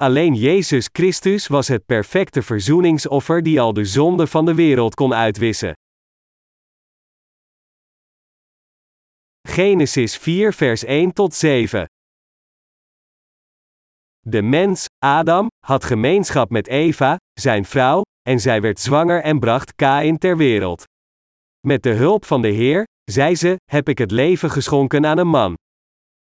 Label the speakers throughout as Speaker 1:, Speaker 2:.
Speaker 1: Alleen Jezus Christus was het perfecte verzoeningsoffer die al de zonde van de wereld kon uitwissen. Genesis 4 vers 1 tot 7 De mens, Adam, had gemeenschap met Eva, zijn vrouw, en zij werd zwanger en bracht Kain ter wereld. Met de hulp van de Heer, zei ze, heb ik het leven geschonken aan een man.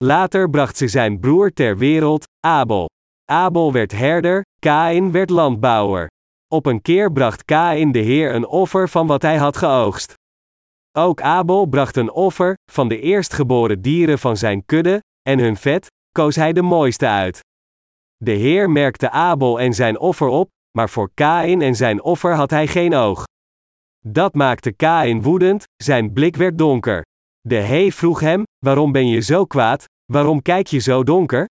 Speaker 1: Later bracht ze zijn broer ter wereld, Abel. Abel werd herder, Kain werd landbouwer. Op een keer bracht Kain de Heer een offer van wat hij had geoogst. Ook Abel bracht een offer, van de eerstgeboren dieren van zijn kudde, en hun vet, koos hij de mooiste uit. De Heer merkte Abel en zijn offer op, maar voor Kain en zijn offer had hij geen oog. Dat maakte Kain woedend, zijn blik werd donker. De He vroeg hem: Waarom ben je zo kwaad? Waarom kijk je zo donker?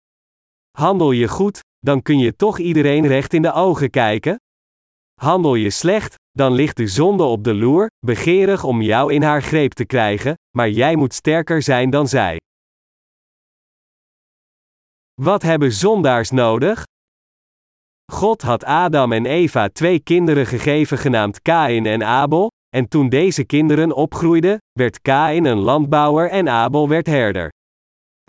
Speaker 1: Handel je goed, dan kun je toch iedereen recht in de ogen kijken? Handel je slecht, dan ligt de zonde op de loer, begeerig om jou in haar greep te krijgen, maar jij moet sterker zijn dan zij. Wat hebben zondaars nodig? God had Adam en Eva twee kinderen gegeven genaamd Kain en Abel, en toen deze kinderen opgroeiden, werd Kain een landbouwer en Abel werd herder.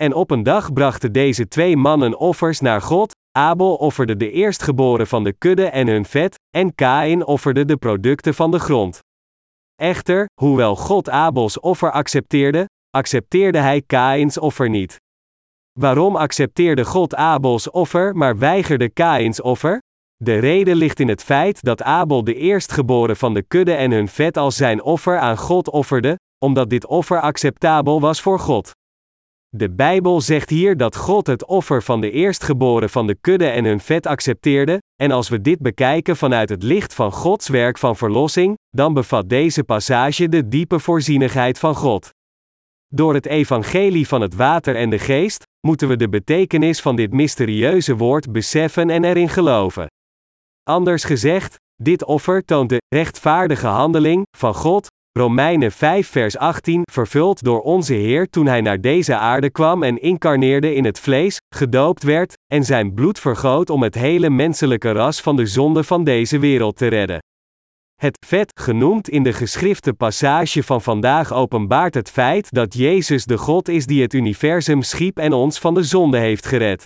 Speaker 1: En op een dag brachten deze twee mannen offers naar God, Abel offerde de eerstgeboren van de kudde en hun vet, en Kain offerde de producten van de grond. Echter, hoewel God Abels offer accepteerde, accepteerde hij Kains offer niet. Waarom accepteerde God Abels offer maar weigerde Kains offer? De reden ligt in het feit dat Abel de eerstgeboren van de kudde en hun vet als zijn offer aan God offerde, omdat dit offer acceptabel was voor God. De Bijbel zegt hier dat God het offer van de eerstgeboren van de kudde en hun vet accepteerde, en als we dit bekijken vanuit het licht van Gods werk van verlossing, dan bevat deze passage de diepe voorzienigheid van God. Door het evangelie van het water en de geest, moeten we de betekenis van dit mysterieuze woord beseffen en erin geloven. Anders gezegd, dit offer toont de rechtvaardige handeling van God, Romeinen 5 vers 18, vervuld door onze Heer toen Hij naar deze aarde kwam en incarneerde in het vlees, gedoopt werd, en zijn bloed vergoot om het hele menselijke ras van de zonde van deze wereld te redden. Het vet, genoemd in de geschrifte passage van vandaag, openbaart het feit dat Jezus de God is die het universum schiep en ons van de zonde heeft gered.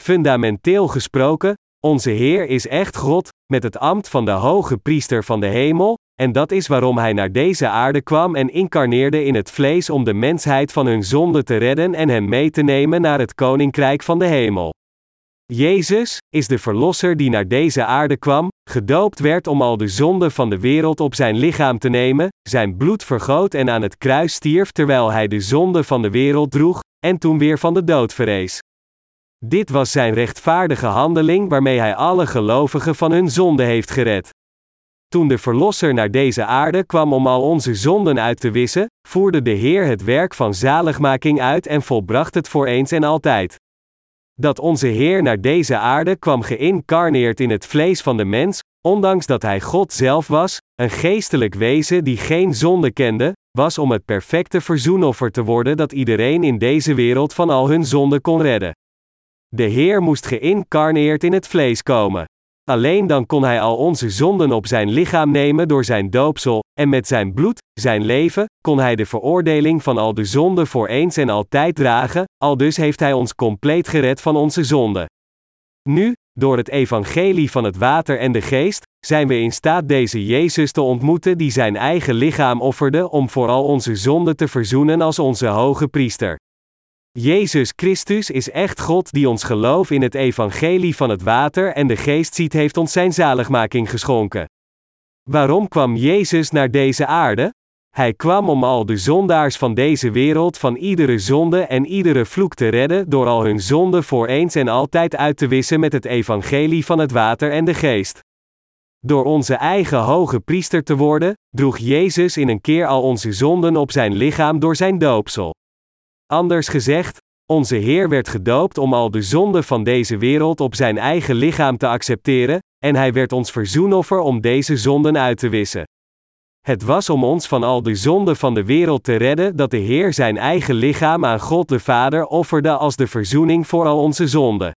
Speaker 1: Fundamenteel gesproken, onze Heer is echt God, met het ambt van de hoge priester van de hemel, en dat is waarom Hij naar deze aarde kwam en incarneerde in het vlees om de mensheid van hun zonde te redden en hen mee te nemen naar het koninkrijk van de hemel. Jezus is de Verlosser die naar deze aarde kwam, gedoopt werd om al de zonde van de wereld op zijn lichaam te nemen, zijn bloed vergoot en aan het kruis stierf terwijl hij de zonde van de wereld droeg, en toen weer van de dood verrees. Dit was zijn rechtvaardige handeling waarmee hij alle gelovigen van hun zonde heeft gered. Toen de Verlosser naar deze aarde kwam om al onze zonden uit te wissen, voerde de Heer het werk van zaligmaking uit en volbracht het voor eens en altijd. Dat onze Heer naar deze aarde kwam geïncarneerd in het vlees van de mens, ondanks dat Hij God zelf was, een geestelijk wezen die geen zonde kende, was om het perfecte verzoenoffer te worden dat iedereen in deze wereld van al hun zonden kon redden. De Heer moest geïncarneerd in het vlees komen. Alleen dan kon Hij al onze zonden op zijn lichaam nemen door zijn doopsel, en met zijn bloed, zijn leven, kon Hij de veroordeling van al de zonden voor eens en altijd dragen, al dus heeft Hij ons compleet gered van onze zonden. Nu, door het evangelie van het water en de geest, zijn we in staat deze Jezus te ontmoeten die zijn eigen lichaam offerde om voor al onze zonden te verzoenen als onze hoge priester. Jezus Christus is echt God die ons geloof in het evangelie van het water en de geest ziet heeft ons zijn zaligmaking geschonken. Waarom kwam Jezus naar deze aarde? Hij kwam om al de zondaars van deze wereld van iedere zonde en iedere vloek te redden door al hun zonden voor eens en altijd uit te wissen met het evangelie van het water en de geest. Door onze eigen hoge priester te worden, droeg Jezus in een keer al onze zonden op zijn lichaam door zijn doopsel. Anders gezegd, onze Heer werd gedoopt om al de zonden van deze wereld op zijn eigen lichaam te accepteren, en hij werd ons verzoenoffer om deze zonden uit te wissen. Het was om ons van al de zonden van de wereld te redden dat de Heer zijn eigen lichaam aan God de Vader offerde als de verzoening voor al onze zonden.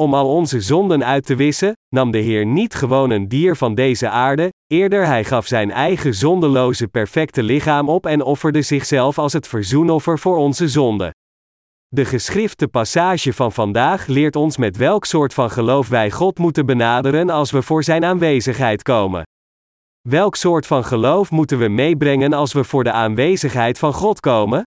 Speaker 1: Om al onze zonden uit te wissen, nam de Heer niet gewoon een dier van deze aarde, eerder hij gaf zijn eigen zondeloze perfecte lichaam op en offerde zichzelf als het verzoenoffer voor onze zonden. De geschrifte passage van vandaag leert ons met welk soort van geloof wij God moeten benaderen als we voor Zijn aanwezigheid komen. Welk soort van geloof moeten we meebrengen als we voor de aanwezigheid van God komen?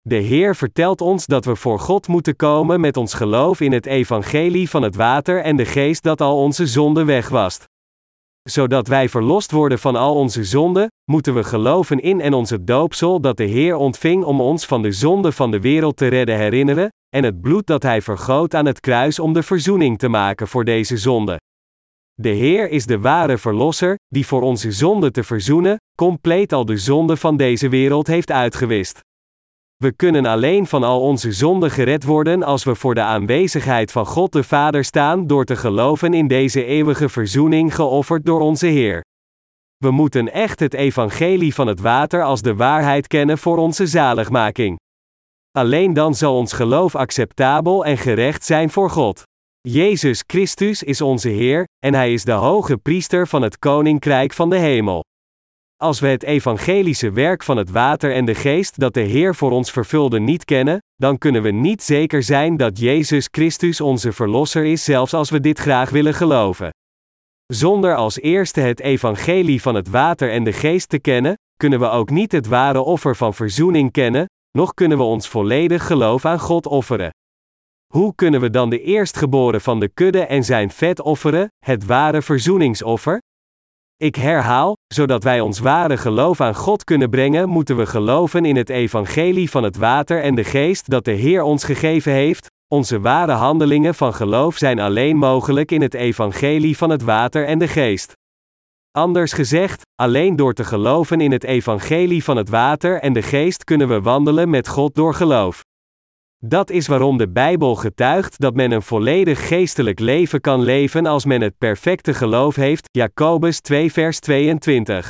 Speaker 1: De Heer vertelt ons dat we voor God moeten komen met ons geloof in het evangelie van het water en de geest dat al onze zonden wegwast. Zodat wij verlost worden van al onze zonden, moeten we geloven in en onze doopsel dat de Heer ontving om ons van de zonde van de wereld te redden herinneren, en het bloed dat Hij vergoot aan het kruis om de verzoening te maken voor deze zonde. De Heer is de ware Verlosser, die voor onze zonde te verzoenen, compleet al de zonde van deze wereld heeft uitgewist. We kunnen alleen van al onze zonden gered worden als we voor de aanwezigheid van God de Vader staan door te geloven in deze eeuwige verzoening geofferd door onze Heer. We moeten echt het evangelie van het water als de waarheid kennen voor onze zaligmaking. Alleen dan zal ons geloof acceptabel en gerecht zijn voor God. Jezus Christus is onze Heer, en Hij is de hoge priester van het Koninkrijk van de Hemel. Als we het evangelische werk van het water en de geest dat de Heer voor ons vervulde niet kennen, dan kunnen we niet zeker zijn dat Jezus Christus onze Verlosser is, zelfs als we dit graag willen geloven. Zonder als eerste het evangelie van het water en de geest te kennen, kunnen we ook niet het ware offer van verzoening kennen, noch kunnen we ons volledig geloof aan God offeren. Hoe kunnen we dan de eerstgeboren van de kudde en zijn vet offeren, het ware verzoeningsoffer? Ik herhaal, zodat wij ons ware geloof aan God kunnen brengen, moeten we geloven in het evangelie van het water en de geest dat de Heer ons gegeven heeft. Onze ware handelingen van geloof zijn alleen mogelijk in het evangelie van het water en de geest. Anders gezegd, alleen door te geloven in het evangelie van het water en de geest kunnen we wandelen met God door geloof. Dat is waarom de Bijbel getuigt dat men een volledig geestelijk leven kan leven als men het perfecte geloof heeft, Jacobus 2 vers 22.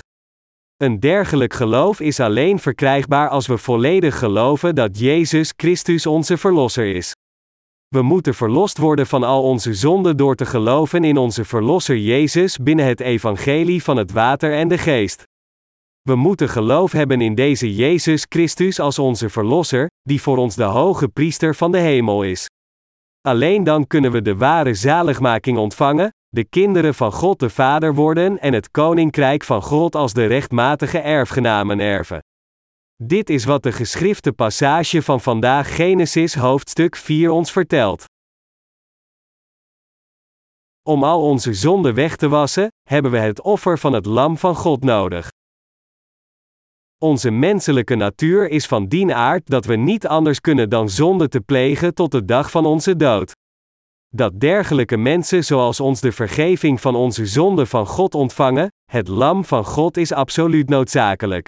Speaker 1: Een dergelijk geloof is alleen verkrijgbaar als we volledig geloven dat Jezus Christus onze Verlosser is. We moeten verlost worden van al onze zonden door te geloven in onze Verlosser Jezus binnen het evangelie van het water en de geest. We moeten geloof hebben in deze Jezus Christus als onze Verlosser, die voor ons de hoge priester van de hemel is. Alleen dan kunnen we de ware zaligmaking ontvangen, de kinderen van God de Vader worden en het koninkrijk van God als de rechtmatige erfgenamen erven. Dit is wat de geschrifte passage van vandaag Genesis hoofdstuk 4 ons vertelt. Om al onze zonden weg te wassen, hebben we het offer van het Lam van God nodig. Onze menselijke natuur is van dien aard dat we niet anders kunnen dan zonde te plegen tot de dag van onze dood. Dat dergelijke mensen zoals ons de vergeving van onze zonde van God ontvangen, het lam van God is absoluut noodzakelijk.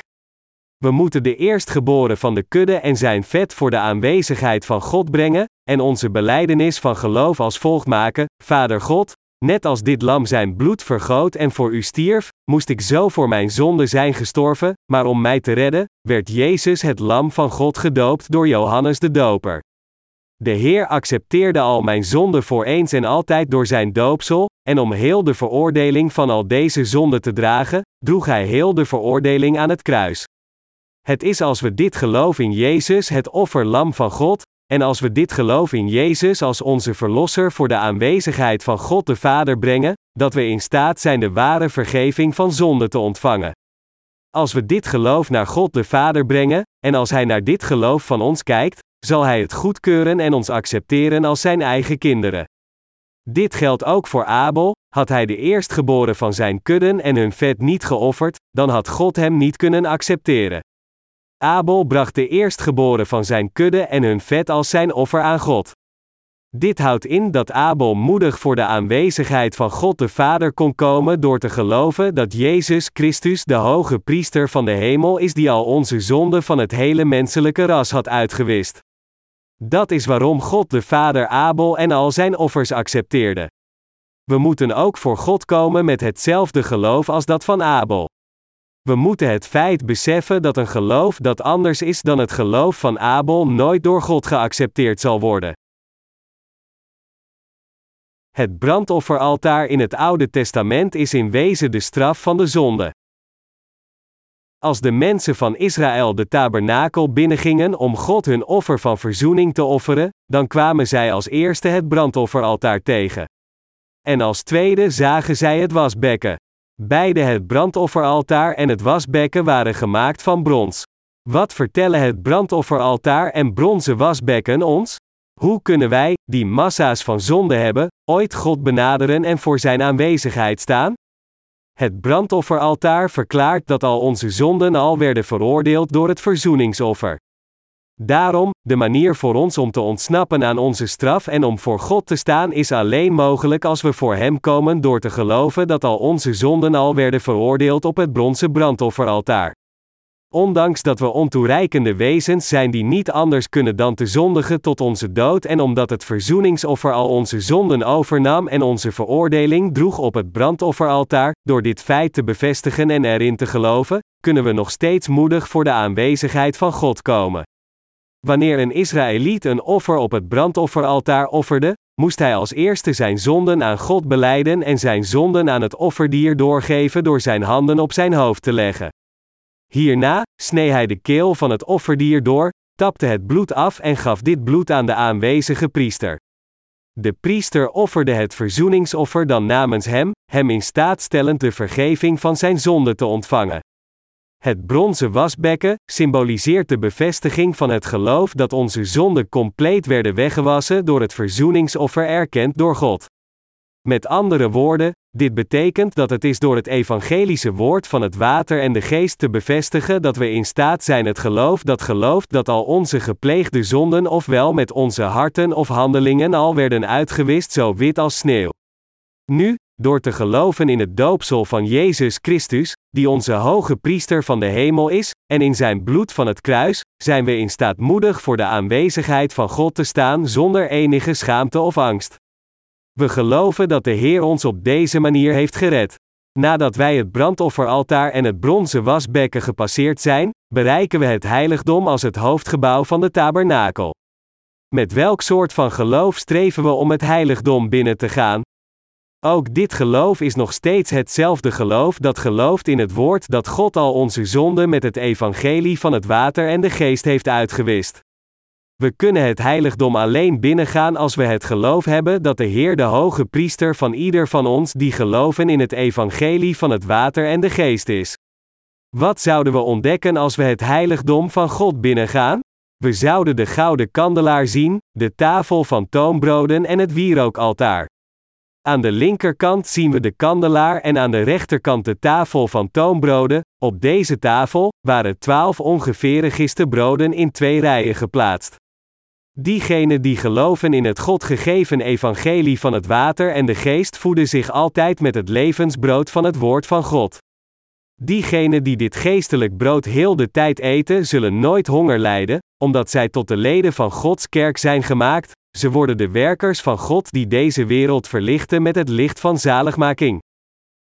Speaker 1: We moeten de eerstgeboren van de kudde en zijn vet voor de aanwezigheid van God brengen, en onze beleidenis van geloof als volgt maken: Vader God, Net als dit lam zijn bloed vergoot en voor u stierf, moest ik zo voor mijn zonde zijn gestorven, maar om mij te redden, werd Jezus het lam van God gedoopt door Johannes de Doper. De Heer accepteerde al mijn zonde voor eens en altijd door zijn doopsel, en om heel de veroordeling van al deze zonden te dragen, droeg hij heel de veroordeling aan het kruis. Het is als we dit geloof in Jezus, het offerlam van God, en als we dit geloof in Jezus als onze Verlosser voor de aanwezigheid van God de Vader brengen, dat we in staat zijn de ware vergeving van zonde te ontvangen. Als we dit geloof naar God de Vader brengen, en als Hij naar dit geloof van ons kijkt, zal Hij het goedkeuren en ons accepteren als Zijn eigen kinderen. Dit geldt ook voor Abel, had hij de eerstgeboren van zijn kudden en hun vet niet geofferd, dan had God hem niet kunnen accepteren. Abel bracht de eerstgeboren van zijn kudde en hun vet als zijn offer aan God. Dit houdt in dat Abel moedig voor de aanwezigheid van God de Vader kon komen door te geloven dat Jezus Christus de hoge priester van de hemel is die al onze zonden van het hele menselijke ras had uitgewist. Dat is waarom God de Vader Abel en al zijn offers accepteerde. We moeten ook voor God komen met hetzelfde geloof als dat van Abel. We moeten het feit beseffen dat een geloof dat anders is dan het geloof van Abel nooit door God geaccepteerd zal worden. Het brandofferaltaar in het Oude Testament is in wezen de straf van de zonde. Als de mensen van Israël de tabernakel binnengingen om God hun offer van verzoening te offeren, dan kwamen zij als eerste het brandofferaltaar tegen. En als tweede zagen zij het wasbekken. Beide het brandofferaltaar en het wasbekken waren gemaakt van brons. Wat vertellen het brandofferaltaar en bronzen wasbekken ons? Hoe kunnen wij, die massa's van zonde hebben, ooit God benaderen en voor Zijn aanwezigheid staan? Het brandofferaltaar verklaart dat al onze zonden al werden veroordeeld door het verzoeningsoffer. Daarom, de manier voor ons om te ontsnappen aan onze straf en om voor God te staan is alleen mogelijk als we voor Hem komen door te geloven dat al onze zonden al werden veroordeeld op het bronzen brandofferaltaar. Ondanks dat we ontoereikende wezens zijn die niet anders kunnen dan te zondigen tot onze dood en omdat het verzoeningsoffer al onze zonden overnam en onze veroordeling droeg op het brandofferaltaar, door dit feit te bevestigen en erin te geloven, kunnen we nog steeds moedig voor de aanwezigheid van God komen. Wanneer een Israëliet een offer op het brandofferaltaar offerde, moest hij als eerste zijn zonden aan God beleiden en zijn zonden aan het offerdier doorgeven door zijn handen op zijn hoofd te leggen. Hierna snee hij de keel van het offerdier door, tapte het bloed af en gaf dit bloed aan de aanwezige priester. De priester offerde het verzoeningsoffer dan namens hem, hem in staat stellend de vergeving van zijn zonde te ontvangen. Het bronzen wasbekken symboliseert de bevestiging van het geloof dat onze zonden compleet werden weggewassen door het verzoeningsoffer erkend door God. Met andere woorden, dit betekent dat het is door het evangelische woord van het water en de geest te bevestigen dat we in staat zijn het geloof dat gelooft dat al onze gepleegde zonden ofwel met onze harten of handelingen al werden uitgewist zo wit als sneeuw. Nu, door te geloven in het doopsel van Jezus Christus, die onze hoge priester van de hemel is, en in zijn bloed van het kruis, zijn we in staat moedig voor de aanwezigheid van God te staan zonder enige schaamte of angst. We geloven dat de Heer ons op deze manier heeft gered. Nadat wij het brandofferaltaar en het bronzen wasbekken gepasseerd zijn, bereiken we het heiligdom als het hoofdgebouw van de tabernakel. Met welk soort van geloof streven we om het heiligdom binnen te gaan? Ook dit geloof is nog steeds hetzelfde geloof dat gelooft in het woord dat God al onze zonden met het evangelie van het water en de geest heeft uitgewist. We kunnen het heiligdom alleen binnengaan als we het geloof hebben dat de Heer de hoge priester van ieder van ons die geloven in het evangelie van het water en de geest is. Wat zouden we ontdekken als we het heiligdom van God binnengaan? We zouden de gouden kandelaar zien, de tafel van toonbroden en het wierookaltaar. Aan de linkerkant zien we de kandelaar en aan de rechterkant de tafel van toonbroden. Op deze tafel waren twaalf ongeveer giste broden in twee rijen geplaatst. Diegenen die geloven in het God gegeven evangelie van het water en de geest voeden zich altijd met het levensbrood van het woord van God. Diegenen die dit geestelijk brood heel de tijd eten, zullen nooit honger lijden, omdat zij tot de leden van Gods kerk zijn gemaakt, ze worden de werkers van God die deze wereld verlichten met het licht van zaligmaking.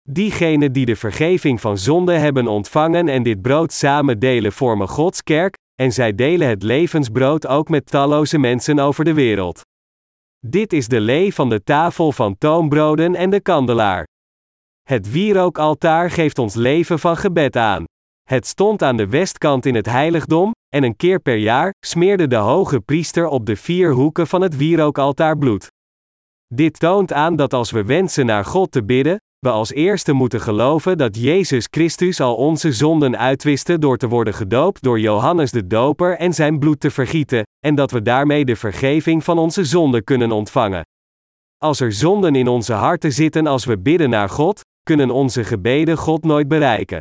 Speaker 1: Diegenen die de vergeving van zonde hebben ontvangen en dit brood samen delen vormen Gods kerk, en zij delen het levensbrood ook met talloze mensen over de wereld. Dit is de lee van de tafel van toonbroden en de kandelaar. Het wierookaltaar geeft ons leven van gebed aan. Het stond aan de westkant in het heiligdom, en een keer per jaar smeerde de hoge priester op de vier hoeken van het wierookaltaar bloed. Dit toont aan dat als we wensen naar God te bidden, we als eerste moeten geloven dat Jezus Christus al onze zonden uitwiste door te worden gedoopt door Johannes de Doper en zijn bloed te vergieten, en dat we daarmee de vergeving van onze zonden kunnen ontvangen. Als er zonden in onze harten zitten als we bidden naar God, kunnen onze gebeden God nooit bereiken.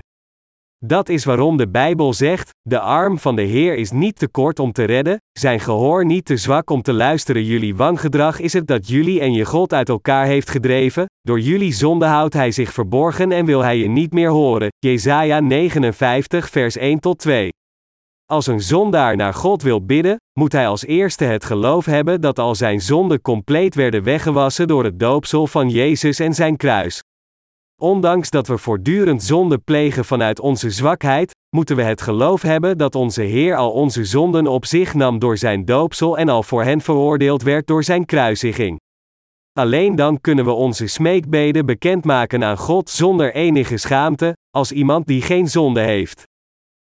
Speaker 1: Dat is waarom de Bijbel zegt: de arm van de Heer is niet te kort om te redden, zijn gehoor niet te zwak om te luisteren. Jullie wangedrag is het dat jullie en je God uit elkaar heeft gedreven, door jullie zonde houdt hij zich verborgen en wil hij je niet meer horen. Jesaja 59 vers 1 tot 2. Als een zondaar naar God wil bidden, moet hij als eerste het geloof hebben dat al zijn zonden compleet werden weggewassen door het doopsel van Jezus en zijn kruis. Ondanks dat we voortdurend zonde plegen vanuit onze zwakheid, moeten we het geloof hebben dat onze Heer al onze zonden op zich nam door zijn doopsel en al voor hen veroordeeld werd door zijn kruisiging. Alleen dan kunnen we onze smeekbeden bekendmaken aan God zonder enige schaamte, als iemand die geen zonde heeft.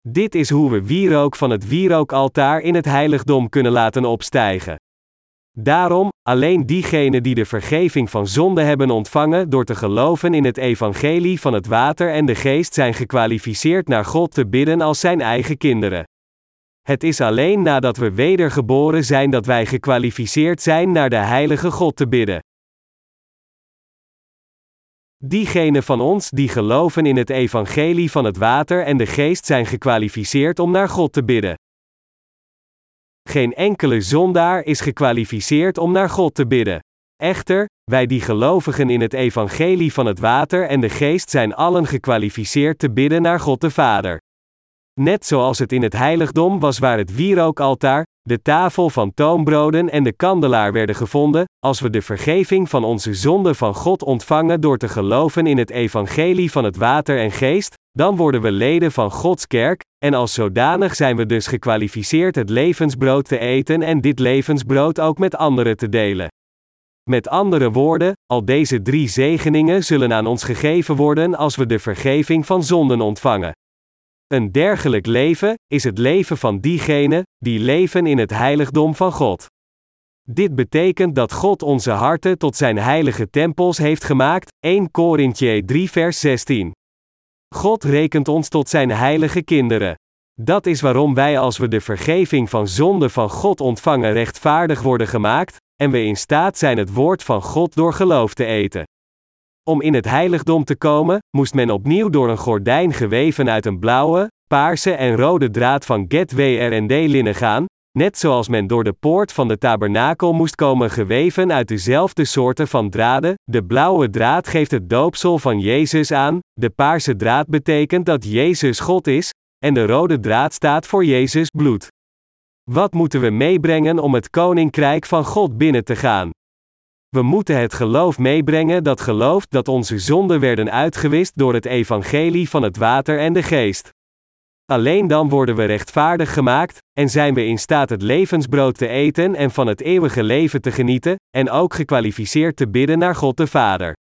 Speaker 1: Dit is hoe we wierook van het wierookaltaar in het heiligdom kunnen laten opstijgen. Daarom, alleen diegenen die de vergeving van zonde hebben ontvangen door te geloven in het evangelie van het water en de geest zijn gekwalificeerd naar God te bidden als zijn eigen kinderen. Het is alleen nadat we wedergeboren zijn dat wij gekwalificeerd zijn naar de heilige God te bidden. Diegenen van ons die geloven in het evangelie van het water en de geest zijn gekwalificeerd om naar God te bidden. Geen enkele zondaar is gekwalificeerd om naar God te bidden. Echter, wij die gelovigen in het evangelie van het water en de geest zijn allen gekwalificeerd te bidden naar God de Vader. Net zoals het in het heiligdom was waar het wierookaltaar, de tafel van toonbroden en de kandelaar werden gevonden, als we de vergeving van onze zonden van God ontvangen door te geloven in het evangelie van het water en geest, dan worden we leden van Gods kerk, en als zodanig zijn we dus gekwalificeerd het levensbrood te eten en dit levensbrood ook met anderen te delen. Met andere woorden, al deze drie zegeningen zullen aan ons gegeven worden als we de vergeving van zonden ontvangen. Een dergelijk leven is het leven van diegenen die leven in het heiligdom van God. Dit betekent dat God onze harten tot zijn heilige tempels heeft gemaakt, 1 Korintje 3 vers 16. God rekent ons tot zijn heilige kinderen. Dat is waarom wij als we de vergeving van zonde van God ontvangen rechtvaardig worden gemaakt, en we in staat zijn het woord van God door geloof te eten. Om in het heiligdom te komen, moest men opnieuw door een gordijn geweven uit een blauwe, paarse en rode draad van get WRND linnen gaan, net zoals men door de poort van de tabernakel moest komen geweven uit dezelfde soorten van draden. De blauwe draad geeft het doopsel van Jezus aan, de paarse draad betekent dat Jezus God is, en de rode draad staat voor Jezus bloed. Wat moeten we meebrengen om het koninkrijk van God binnen te gaan? We moeten het geloof meebrengen dat gelooft dat onze zonden werden uitgewist door het evangelie van het water en de geest. Alleen dan worden we rechtvaardig gemaakt, en zijn we in staat het levensbrood te eten en van het eeuwige leven te genieten, en ook gekwalificeerd te bidden naar God de Vader.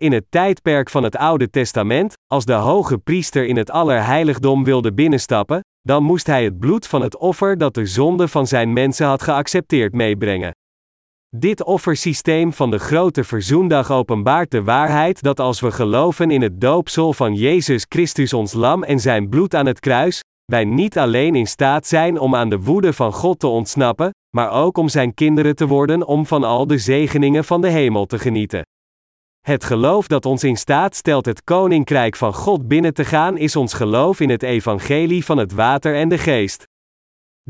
Speaker 1: In het tijdperk van het Oude Testament, als de hoge priester in het allerheiligdom wilde binnenstappen, dan moest hij het bloed van het offer dat de zonde van zijn mensen had geaccepteerd meebrengen. Dit offersysteem van de grote verzoendag openbaart de waarheid dat als we geloven in het doopsel van Jezus Christus ons lam en zijn bloed aan het kruis, wij niet alleen in staat zijn om aan de woede van God te ontsnappen, maar ook om zijn kinderen te worden om van al de zegeningen van de hemel te genieten. Het geloof dat ons in staat stelt het koninkrijk van God binnen te gaan is ons geloof in het evangelie van het water en de geest.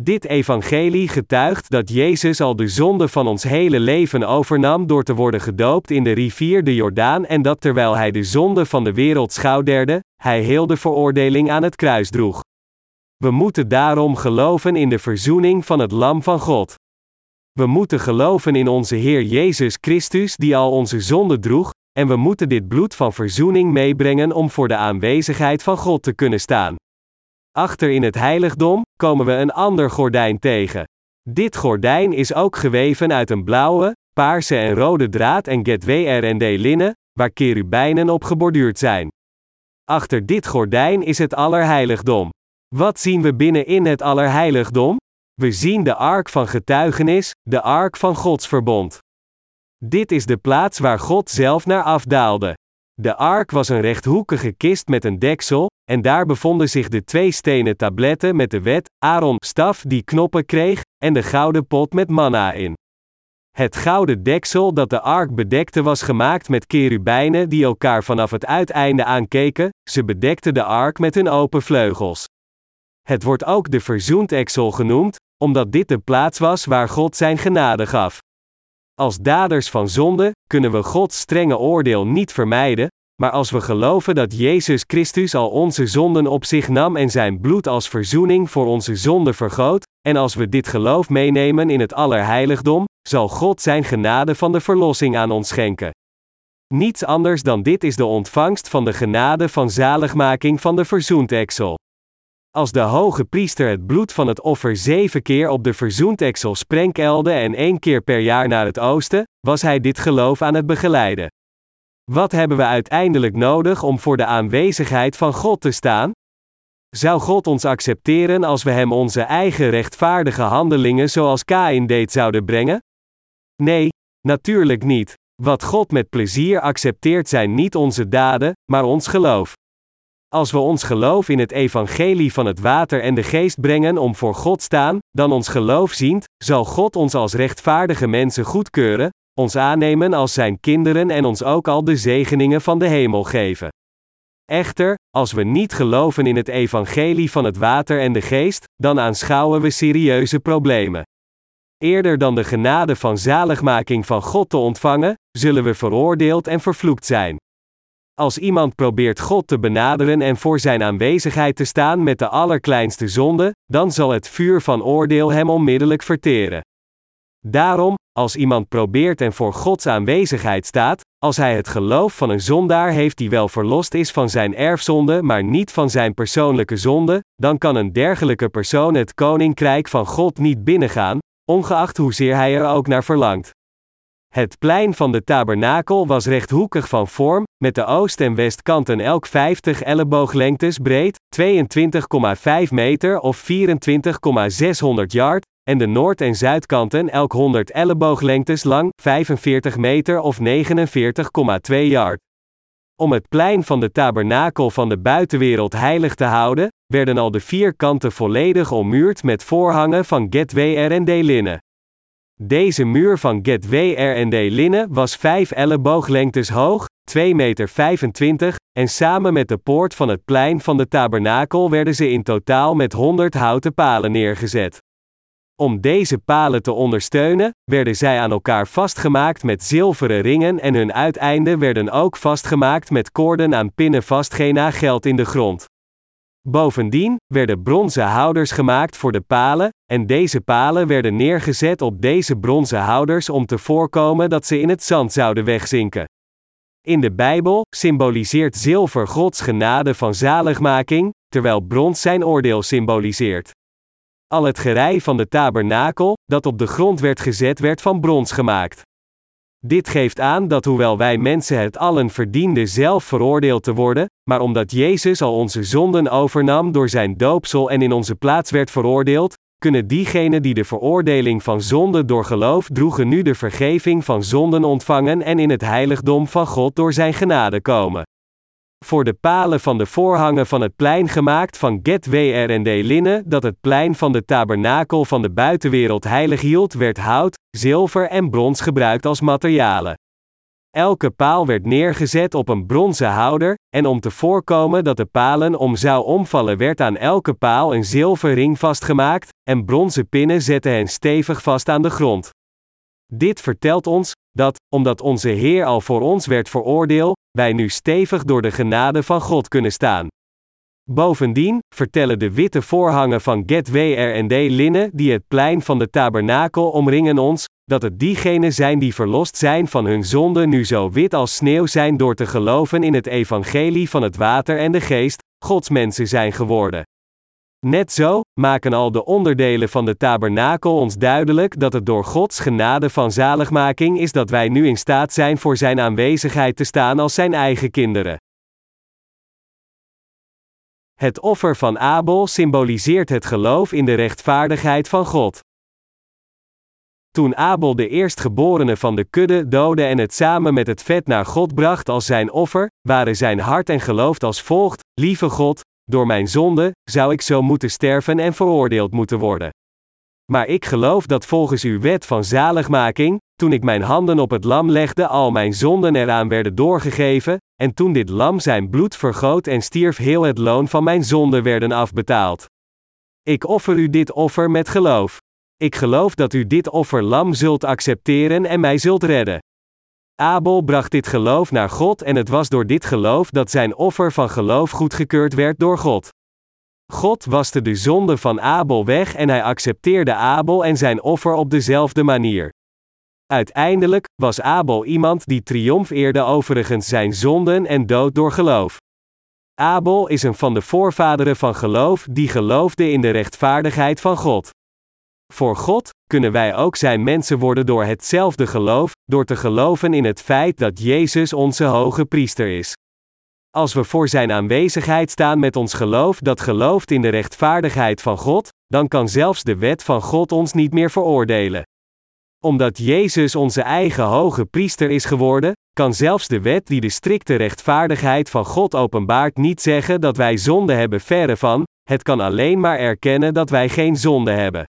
Speaker 1: Dit evangelie getuigt dat Jezus al de zonde van ons hele leven overnam door te worden gedoopt in de rivier de Jordaan en dat terwijl hij de zonde van de wereld schouderde, hij heel de veroordeling aan het kruis droeg. We moeten daarom geloven in de verzoening van het Lam van God. We moeten geloven in onze Heer Jezus Christus die al onze zonde droeg, en we moeten dit bloed van verzoening meebrengen om voor de aanwezigheid van God te kunnen staan. Achter in het heiligdom komen we een ander gordijn tegen. Dit gordijn is ook geweven uit een blauwe, paarse en rode draad en getwrnd linnen, waar kerubijnen op geborduurd zijn. Achter dit gordijn is het allerheiligdom. Wat zien we binnenin het allerheiligdom? We zien de ark van getuigenis, de ark van Gods verbond. Dit is de plaats waar God zelf naar afdaalde. De ark was een rechthoekige kist met een deksel, en daar bevonden zich de twee stenen tabletten met de wet, Aaron staf die knoppen kreeg, en de gouden pot met manna in. Het gouden deksel dat de ark bedekte was gemaakt met kerubijnen die elkaar vanaf het uiteinde aankeken, ze bedekten de ark met hun open vleugels. Het wordt ook de verzoendeksel genoemd, omdat dit de plaats was waar God zijn genade gaf. Als daders van zonde kunnen we Gods strenge oordeel niet vermijden, maar als we geloven dat Jezus Christus al onze zonden op zich nam en zijn bloed als verzoening voor onze zonden vergoot, en als we dit geloof meenemen in het allerheiligdom, zal God zijn genade van de verlossing aan ons schenken. Niets anders dan dit is de ontvangst van de genade van zaligmaking van de verzoendeksel. Als de hoge priester het bloed van het offer zeven keer op de verzoenteksel sprenkelde en één keer per jaar naar het oosten, was hij dit geloof aan het begeleiden. Wat hebben we uiteindelijk nodig om voor de aanwezigheid van God te staan? Zou God ons accepteren als we Hem onze eigen rechtvaardige handelingen zoals Kain deed zouden brengen? Nee, natuurlijk niet. Wat God met plezier accepteert zijn niet onze daden, maar ons geloof. Als we ons geloof in het evangelie van het water en de geest brengen om voor God staan, dan ons geloof ziend, zal God ons als rechtvaardige mensen goedkeuren, ons aannemen als zijn kinderen en ons ook al de zegeningen van de hemel geven. Echter, als we niet geloven in het evangelie van het water en de geest, dan aanschouwen we serieuze problemen. Eerder dan de genade van zaligmaking van God te ontvangen, zullen we veroordeeld en vervloekt zijn. Als iemand probeert God te benaderen en voor zijn aanwezigheid te staan met de allerkleinste zonde, dan zal het vuur van oordeel hem onmiddellijk verteren. Daarom, als iemand probeert en voor Gods aanwezigheid staat, als hij het geloof van een zondaar heeft die wel verlost is van zijn erfzonde, maar niet van zijn persoonlijke zonde, dan kan een dergelijke persoon het koninkrijk van God niet binnengaan, ongeacht hoezeer hij er ook naar verlangt. Het plein van de tabernakel was rechthoekig van vorm, met de oost- en westkanten elk 50 ellebooglengtes breed, 22,5 meter of 24,600 yard, en de noord- en zuidkanten elk 100 ellebooglengtes lang, 45 meter of 49,2 yard. Om het plein van de tabernakel van de buitenwereld heilig te houden, werden al de vier kanten volledig ommuurd met voorhangen van getwer en linnen. Deze muur van getwer en linnen was 5 ellebooglengtes hoog, 2,25 meter, en samen met de poort van het plein van de tabernakel werden ze in totaal met 100 houten palen neergezet. Om deze palen te ondersteunen, werden zij aan elkaar vastgemaakt met zilveren ringen en hun uiteinden werden ook vastgemaakt met koorden aan pinnen vastgena geld in de grond. Bovendien werden bronzen houders gemaakt voor de palen, en deze palen werden neergezet op deze bronzen houders om te voorkomen dat ze in het zand zouden wegzinken. In de Bijbel symboliseert zilver Gods genade van zaligmaking, terwijl brons zijn oordeel symboliseert. Al het gerei van de tabernakel, dat op de grond werd gezet, werd van brons gemaakt. Dit geeft aan dat hoewel wij mensen het allen verdienden zelf veroordeeld te worden, maar omdat Jezus al onze zonden overnam door zijn doopsel en in onze plaats werd veroordeeld, kunnen diegenen die de veroordeling van zonde door geloof droegen nu de vergeving van zonden ontvangen en in het heiligdom van God door zijn genade komen voor de palen van de voorhangen van het plein gemaakt van get de linnen dat het plein van de tabernakel van de buitenwereld heilig hield werd hout, zilver en brons gebruikt als materialen. Elke paal werd neergezet op een bronzen houder, en om te voorkomen dat de palen om zou omvallen werd aan elke paal een zilver ring vastgemaakt, en bronzen pinnen zetten hen stevig vast aan de grond. Dit vertelt ons, dat, omdat onze Heer al voor ons werd veroordeeld, wij nu stevig door de genade van God kunnen staan. Bovendien vertellen de witte voorhangen van Getwer en D linnen die het plein van de tabernakel omringen ons, dat het diegenen zijn die verlost zijn van hun zonde nu zo wit als sneeuw zijn door te geloven in het evangelie van het water en de geest, Gods mensen zijn geworden. Net zo maken al de onderdelen van de tabernakel ons duidelijk dat het door Gods genade van zaligmaking is dat wij nu in staat zijn voor Zijn aanwezigheid te staan als Zijn eigen kinderen. Het offer van Abel symboliseert het geloof in de rechtvaardigheid van God. Toen Abel de eerstgeborene van de kudde doodde en het samen met het vet naar God bracht als zijn offer, waren zijn hart en geloof als volgt: Lieve God, door mijn zonde, zou ik zo moeten sterven en veroordeeld moeten worden. Maar ik geloof dat volgens uw wet van zaligmaking, toen ik mijn handen op het lam legde, al mijn zonden eraan werden doorgegeven, en toen dit lam zijn bloed vergoot en stierf, heel het loon van mijn zonde werden afbetaald. Ik offer u dit offer met geloof. Ik geloof dat u dit offer lam zult accepteren en mij zult redden. Abel bracht dit geloof naar God en het was door dit geloof dat zijn offer van geloof goedgekeurd werd door God. God waste de zonde van Abel weg en hij accepteerde Abel en zijn offer op dezelfde manier. Uiteindelijk was Abel iemand die triomfeerde overigens zijn zonden en dood door geloof. Abel is een van de voorvaderen van geloof die geloofde in de rechtvaardigheid van God. Voor God kunnen wij ook zijn mensen worden door hetzelfde geloof, door te geloven in het feit dat Jezus onze hoge priester is. Als we voor Zijn aanwezigheid staan met ons geloof dat gelooft in de rechtvaardigheid van God, dan kan zelfs de wet van God ons niet meer veroordelen. Omdat Jezus onze eigen hoge priester is geworden, kan zelfs de wet die de strikte rechtvaardigheid van God openbaart niet zeggen dat wij zonde hebben verre van, het kan alleen maar erkennen dat wij geen zonde hebben.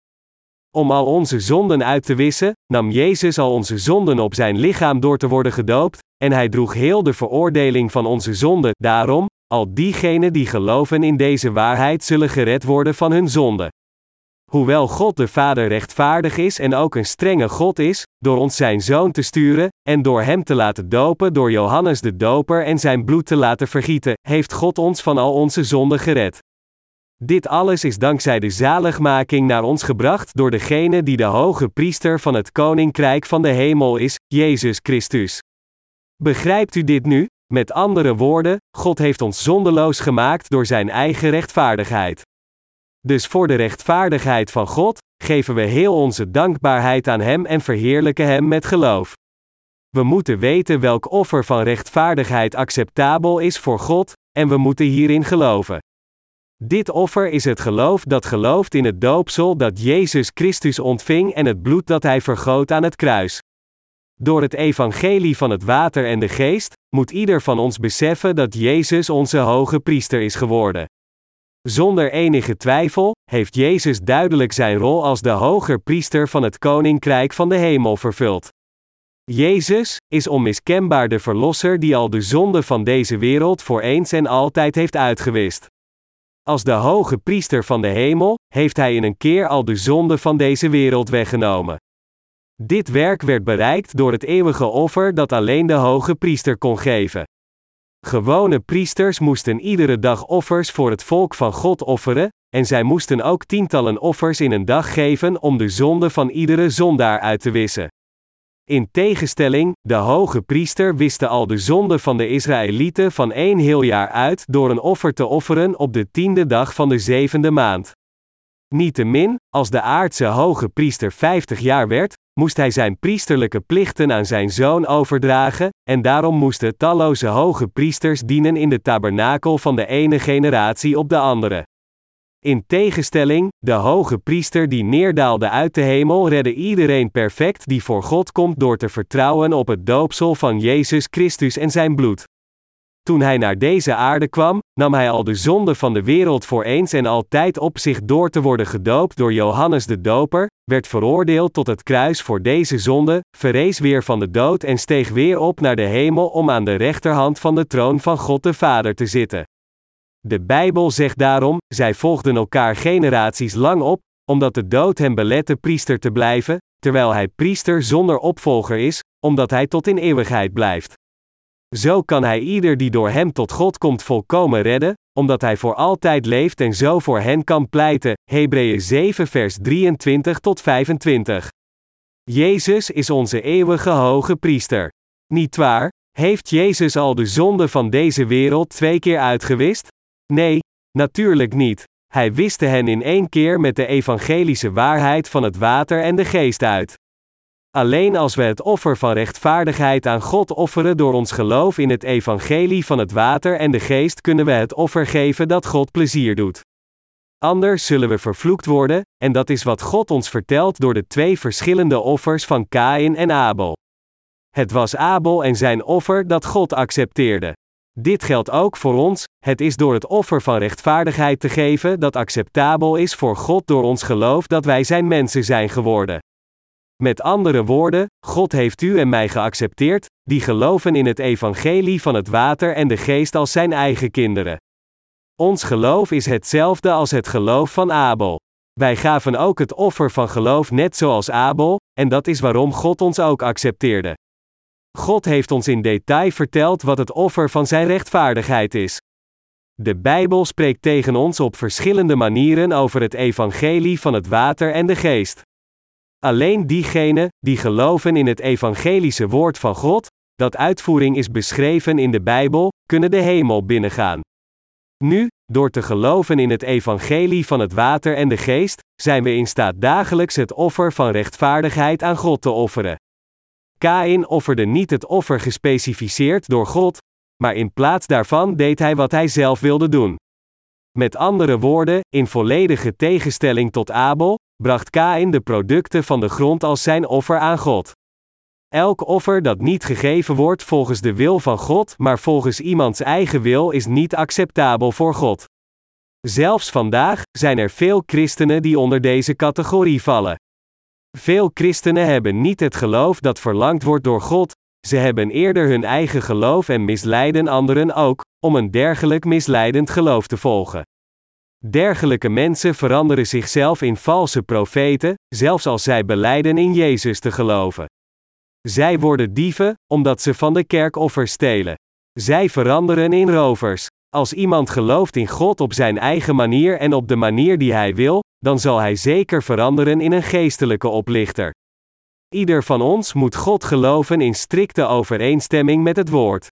Speaker 1: Om al onze zonden uit te wissen, nam Jezus al onze zonden op zijn lichaam door te worden gedoopt, en hij droeg heel de veroordeling van onze zonden. Daarom, al diegenen die geloven in deze waarheid zullen gered worden van hun zonde. Hoewel God de Vader rechtvaardig is en ook een strenge God is, door ons zijn zoon te sturen, en door hem te laten dopen door Johannes de Doper en zijn bloed te laten vergieten, heeft God ons van al onze zonden gered. Dit alles is dankzij de zaligmaking naar ons gebracht door degene die de hoge priester van het koninkrijk van de hemel is, Jezus Christus. Begrijpt u dit nu? Met andere woorden, God heeft ons zondeloos gemaakt door zijn eigen rechtvaardigheid. Dus voor de rechtvaardigheid van God, geven we heel onze dankbaarheid aan Hem en verheerlijken Hem met geloof. We moeten weten welk offer van rechtvaardigheid acceptabel is voor God, en we moeten hierin geloven. Dit offer is het geloof dat gelooft in het doopsel dat Jezus Christus ontving en het bloed dat Hij vergoot aan het kruis. Door het evangelie van het water en de geest, moet ieder van ons beseffen dat Jezus onze hoge priester is geworden. Zonder enige twijfel, heeft Jezus duidelijk zijn rol als de hoger priester van het koninkrijk van de hemel vervuld. Jezus is onmiskenbaar de verlosser die al de zonde van deze wereld voor eens en altijd heeft uitgewist. Als de hoge priester van de hemel, heeft hij in een keer al de zonde van deze wereld weggenomen. Dit werk werd bereikt door het eeuwige offer dat alleen de hoge priester kon geven. Gewone priesters moesten iedere dag offers voor het volk van God offeren, en zij moesten ook tientallen offers in een dag geven om de zonde van iedere zondaar uit te wissen. In tegenstelling, de hoge priester wiste al de zonde van de Israëlieten van één heel jaar uit door een offer te offeren op de tiende dag van de zevende maand. Niettemin, als de aardse hoge priester 50 jaar werd, moest hij zijn priesterlijke plichten aan zijn zoon overdragen, en daarom moesten talloze hoge priesters dienen in de tabernakel van de ene generatie op de andere. In tegenstelling, de hoge priester die neerdaalde uit de hemel redde iedereen perfect die voor God komt door te vertrouwen op het doopsel van Jezus Christus en zijn bloed. Toen hij naar deze aarde kwam, nam hij al de zonde van de wereld voor eens en altijd op zich door te worden gedoopt door Johannes de Doper, werd veroordeeld tot het kruis voor deze zonde, verrees weer van de dood en steeg weer op naar de hemel om aan de rechterhand van de troon van God de Vader te zitten. De Bijbel zegt daarom: zij volgden elkaar generaties lang op, omdat de dood hem belette priester te blijven, terwijl hij priester zonder opvolger is, omdat hij tot in eeuwigheid blijft. Zo kan hij ieder die door hem tot God komt volkomen redden, omdat hij voor altijd leeft en zo voor hen kan pleiten. Hebreeën 7 vers 23 tot 25. Jezus is onze eeuwige hoge priester. Niet waar? Heeft Jezus al de zonde van deze wereld twee keer uitgewist? Nee, natuurlijk niet. Hij wiste hen in één keer met de evangelische waarheid van het water en de geest uit. Alleen als we het offer van rechtvaardigheid aan God offeren door ons geloof in het evangelie van het water en de geest kunnen we het offer geven dat God plezier doet. Anders zullen we vervloekt worden, en dat is wat God ons vertelt door de twee verschillende offers van Kain en Abel. Het was Abel en zijn offer dat God accepteerde. Dit geldt ook voor ons, het is door het offer van rechtvaardigheid te geven dat acceptabel is voor God door ons geloof dat wij zijn mensen zijn geworden. Met andere woorden, God heeft u en mij geaccepteerd, die geloven in het evangelie van het water en de geest als zijn eigen kinderen. Ons geloof is hetzelfde als het geloof van Abel. Wij gaven ook het offer van geloof net zoals Abel, en dat is waarom God ons ook accepteerde. God heeft ons in detail verteld wat het offer van zijn rechtvaardigheid is. De Bijbel spreekt tegen ons op verschillende manieren over het evangelie van het water en de geest. Alleen diegenen die geloven in het evangelische woord van God, dat uitvoering is beschreven in de Bijbel, kunnen de hemel binnengaan. Nu, door te geloven in het evangelie van het water en de geest, zijn we in staat dagelijks het offer van rechtvaardigheid aan God te offeren. Kain offerde niet het offer gespecificeerd door God, maar in plaats daarvan deed hij wat hij zelf wilde doen. Met andere woorden, in volledige tegenstelling tot Abel, bracht Kain de producten van de grond als zijn offer aan God. Elk offer dat niet gegeven wordt volgens de wil van God, maar volgens iemands eigen wil, is niet acceptabel voor God. Zelfs vandaag zijn er veel christenen die onder deze categorie vallen. Veel christenen hebben niet het geloof dat verlangd wordt door God, ze hebben eerder hun eigen geloof en misleiden anderen ook, om een dergelijk misleidend geloof te volgen. Dergelijke mensen veranderen zichzelf in valse profeten, zelfs als zij beleiden in Jezus te geloven. Zij worden dieven, omdat ze van de kerkoffers stelen. Zij veranderen in rovers. Als iemand gelooft in God op zijn eigen manier en op de manier die hij wil, dan zal hij zeker veranderen in een geestelijke oplichter. Ieder van ons moet God geloven in strikte overeenstemming met het woord.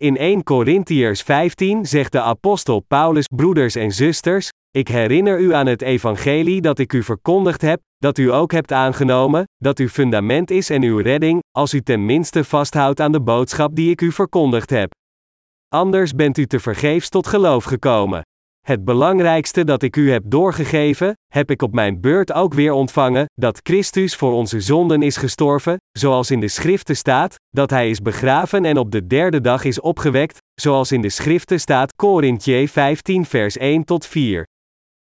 Speaker 1: In 1 Corinthiërs 15 zegt de apostel Paulus: Broeders en zusters, ik herinner u aan het evangelie dat ik u verkondigd heb, dat u ook hebt aangenomen, dat uw fundament is en uw redding, als u tenminste vasthoudt aan de boodschap die ik u verkondigd heb. Anders bent u te vergeefs tot geloof gekomen. Het belangrijkste dat ik u heb doorgegeven, heb ik op mijn beurt ook weer ontvangen: dat Christus voor onze zonden is gestorven, zoals in de Schriften staat, dat hij is begraven en op de derde dag is opgewekt, zoals in de Schriften staat, Korintje 15, vers 1 tot 4.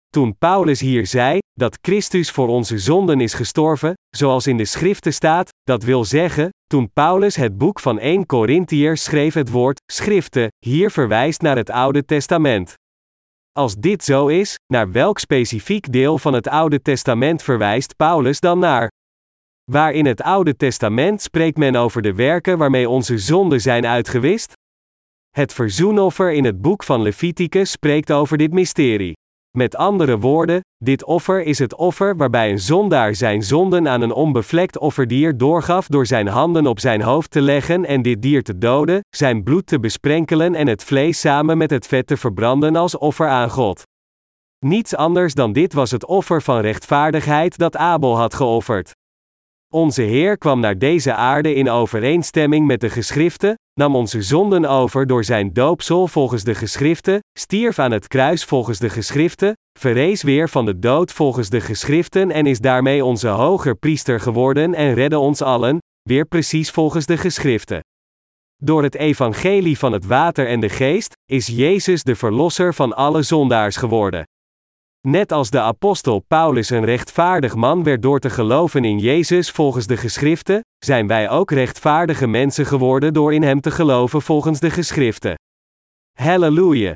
Speaker 1: Toen Paulus hier zei, dat Christus voor onze zonden is gestorven, zoals in de Schriften staat, dat wil zeggen, toen Paulus het boek van 1 Corinthiërs schreef het woord, Schriften, hier verwijst naar het Oude Testament. Als dit zo is, naar welk specifiek deel van het Oude Testament verwijst Paulus dan naar? Waar in het Oude Testament spreekt men over de werken waarmee onze zonden zijn uitgewist? Het verzoenoffer in het boek van Leviticus spreekt over dit mysterie. Met andere woorden, dit offer is het offer waarbij een zondaar zijn zonden aan een onbevlekt offerdier doorgaf door zijn handen op zijn hoofd te leggen en dit dier te doden, zijn bloed te besprenkelen en het vlees samen met het vet te verbranden als offer aan God. Niets anders dan dit was het offer van rechtvaardigheid dat Abel had geofferd. Onze Heer kwam naar deze aarde in overeenstemming met de geschriften, nam onze zonden over door zijn doopsel volgens de geschriften, stierf aan het kruis volgens de geschriften, verrees weer van de dood volgens de geschriften en is daarmee onze hoger priester geworden en redde ons allen, weer precies volgens de geschriften. Door het evangelie van het water en de geest, is Jezus de verlosser van alle zondaars geworden. Net als de apostel Paulus een rechtvaardig man werd door te geloven in Jezus volgens de geschriften, zijn wij ook rechtvaardige mensen geworden door in Hem te geloven volgens de geschriften. Halleluja!